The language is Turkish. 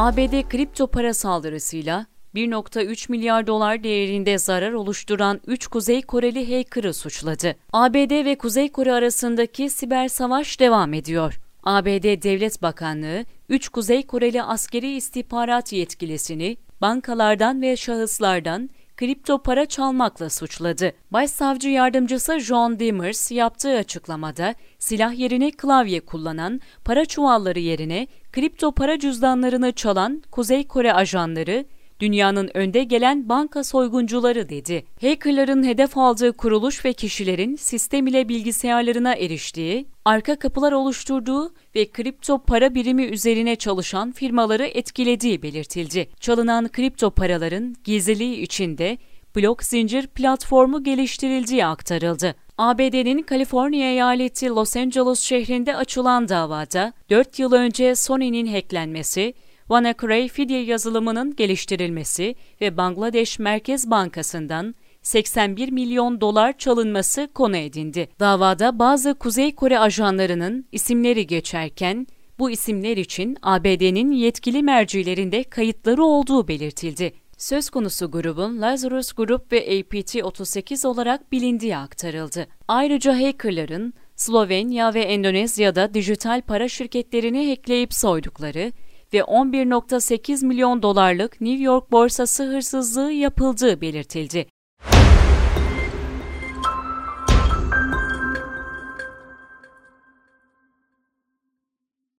ABD kripto para saldırısıyla 1.3 milyar dolar değerinde zarar oluşturan 3 Kuzey Koreli hacker'ı suçladı. ABD ve Kuzey Kore arasındaki siber savaş devam ediyor. ABD Devlet Bakanlığı, 3 Kuzey Koreli askeri istihbarat yetkilisini bankalardan ve şahıslardan kripto para çalmakla suçladı. Başsavcı yardımcısı John Dimmers yaptığı açıklamada silah yerine klavye kullanan, para çuvalları yerine kripto para cüzdanlarını çalan Kuzey Kore ajanları dünyanın önde gelen banka soyguncuları dedi. Hackerların hedef aldığı kuruluş ve kişilerin sistem ile bilgisayarlarına eriştiği, arka kapılar oluşturduğu ve kripto para birimi üzerine çalışan firmaları etkilediği belirtildi. Çalınan kripto paraların gizliliği içinde blok zincir platformu geliştirildiği aktarıldı. ABD'nin Kaliforniya eyaleti Los Angeles şehrinde açılan davada 4 yıl önce Sony'nin hacklenmesi, WannaCry fidye yazılımının geliştirilmesi ve Bangladeş Merkez Bankası'ndan 81 milyon dolar çalınması konu edindi. Davada bazı Kuzey Kore ajanlarının isimleri geçerken bu isimler için ABD'nin yetkili mercilerinde kayıtları olduğu belirtildi. Söz konusu grubun Lazarus Group ve APT-38 olarak bilindiği aktarıldı. Ayrıca hackerların Slovenya ve Endonezya'da dijital para şirketlerini hackleyip soydukları ve 11.8 milyon dolarlık New York borsası hırsızlığı yapıldığı belirtildi.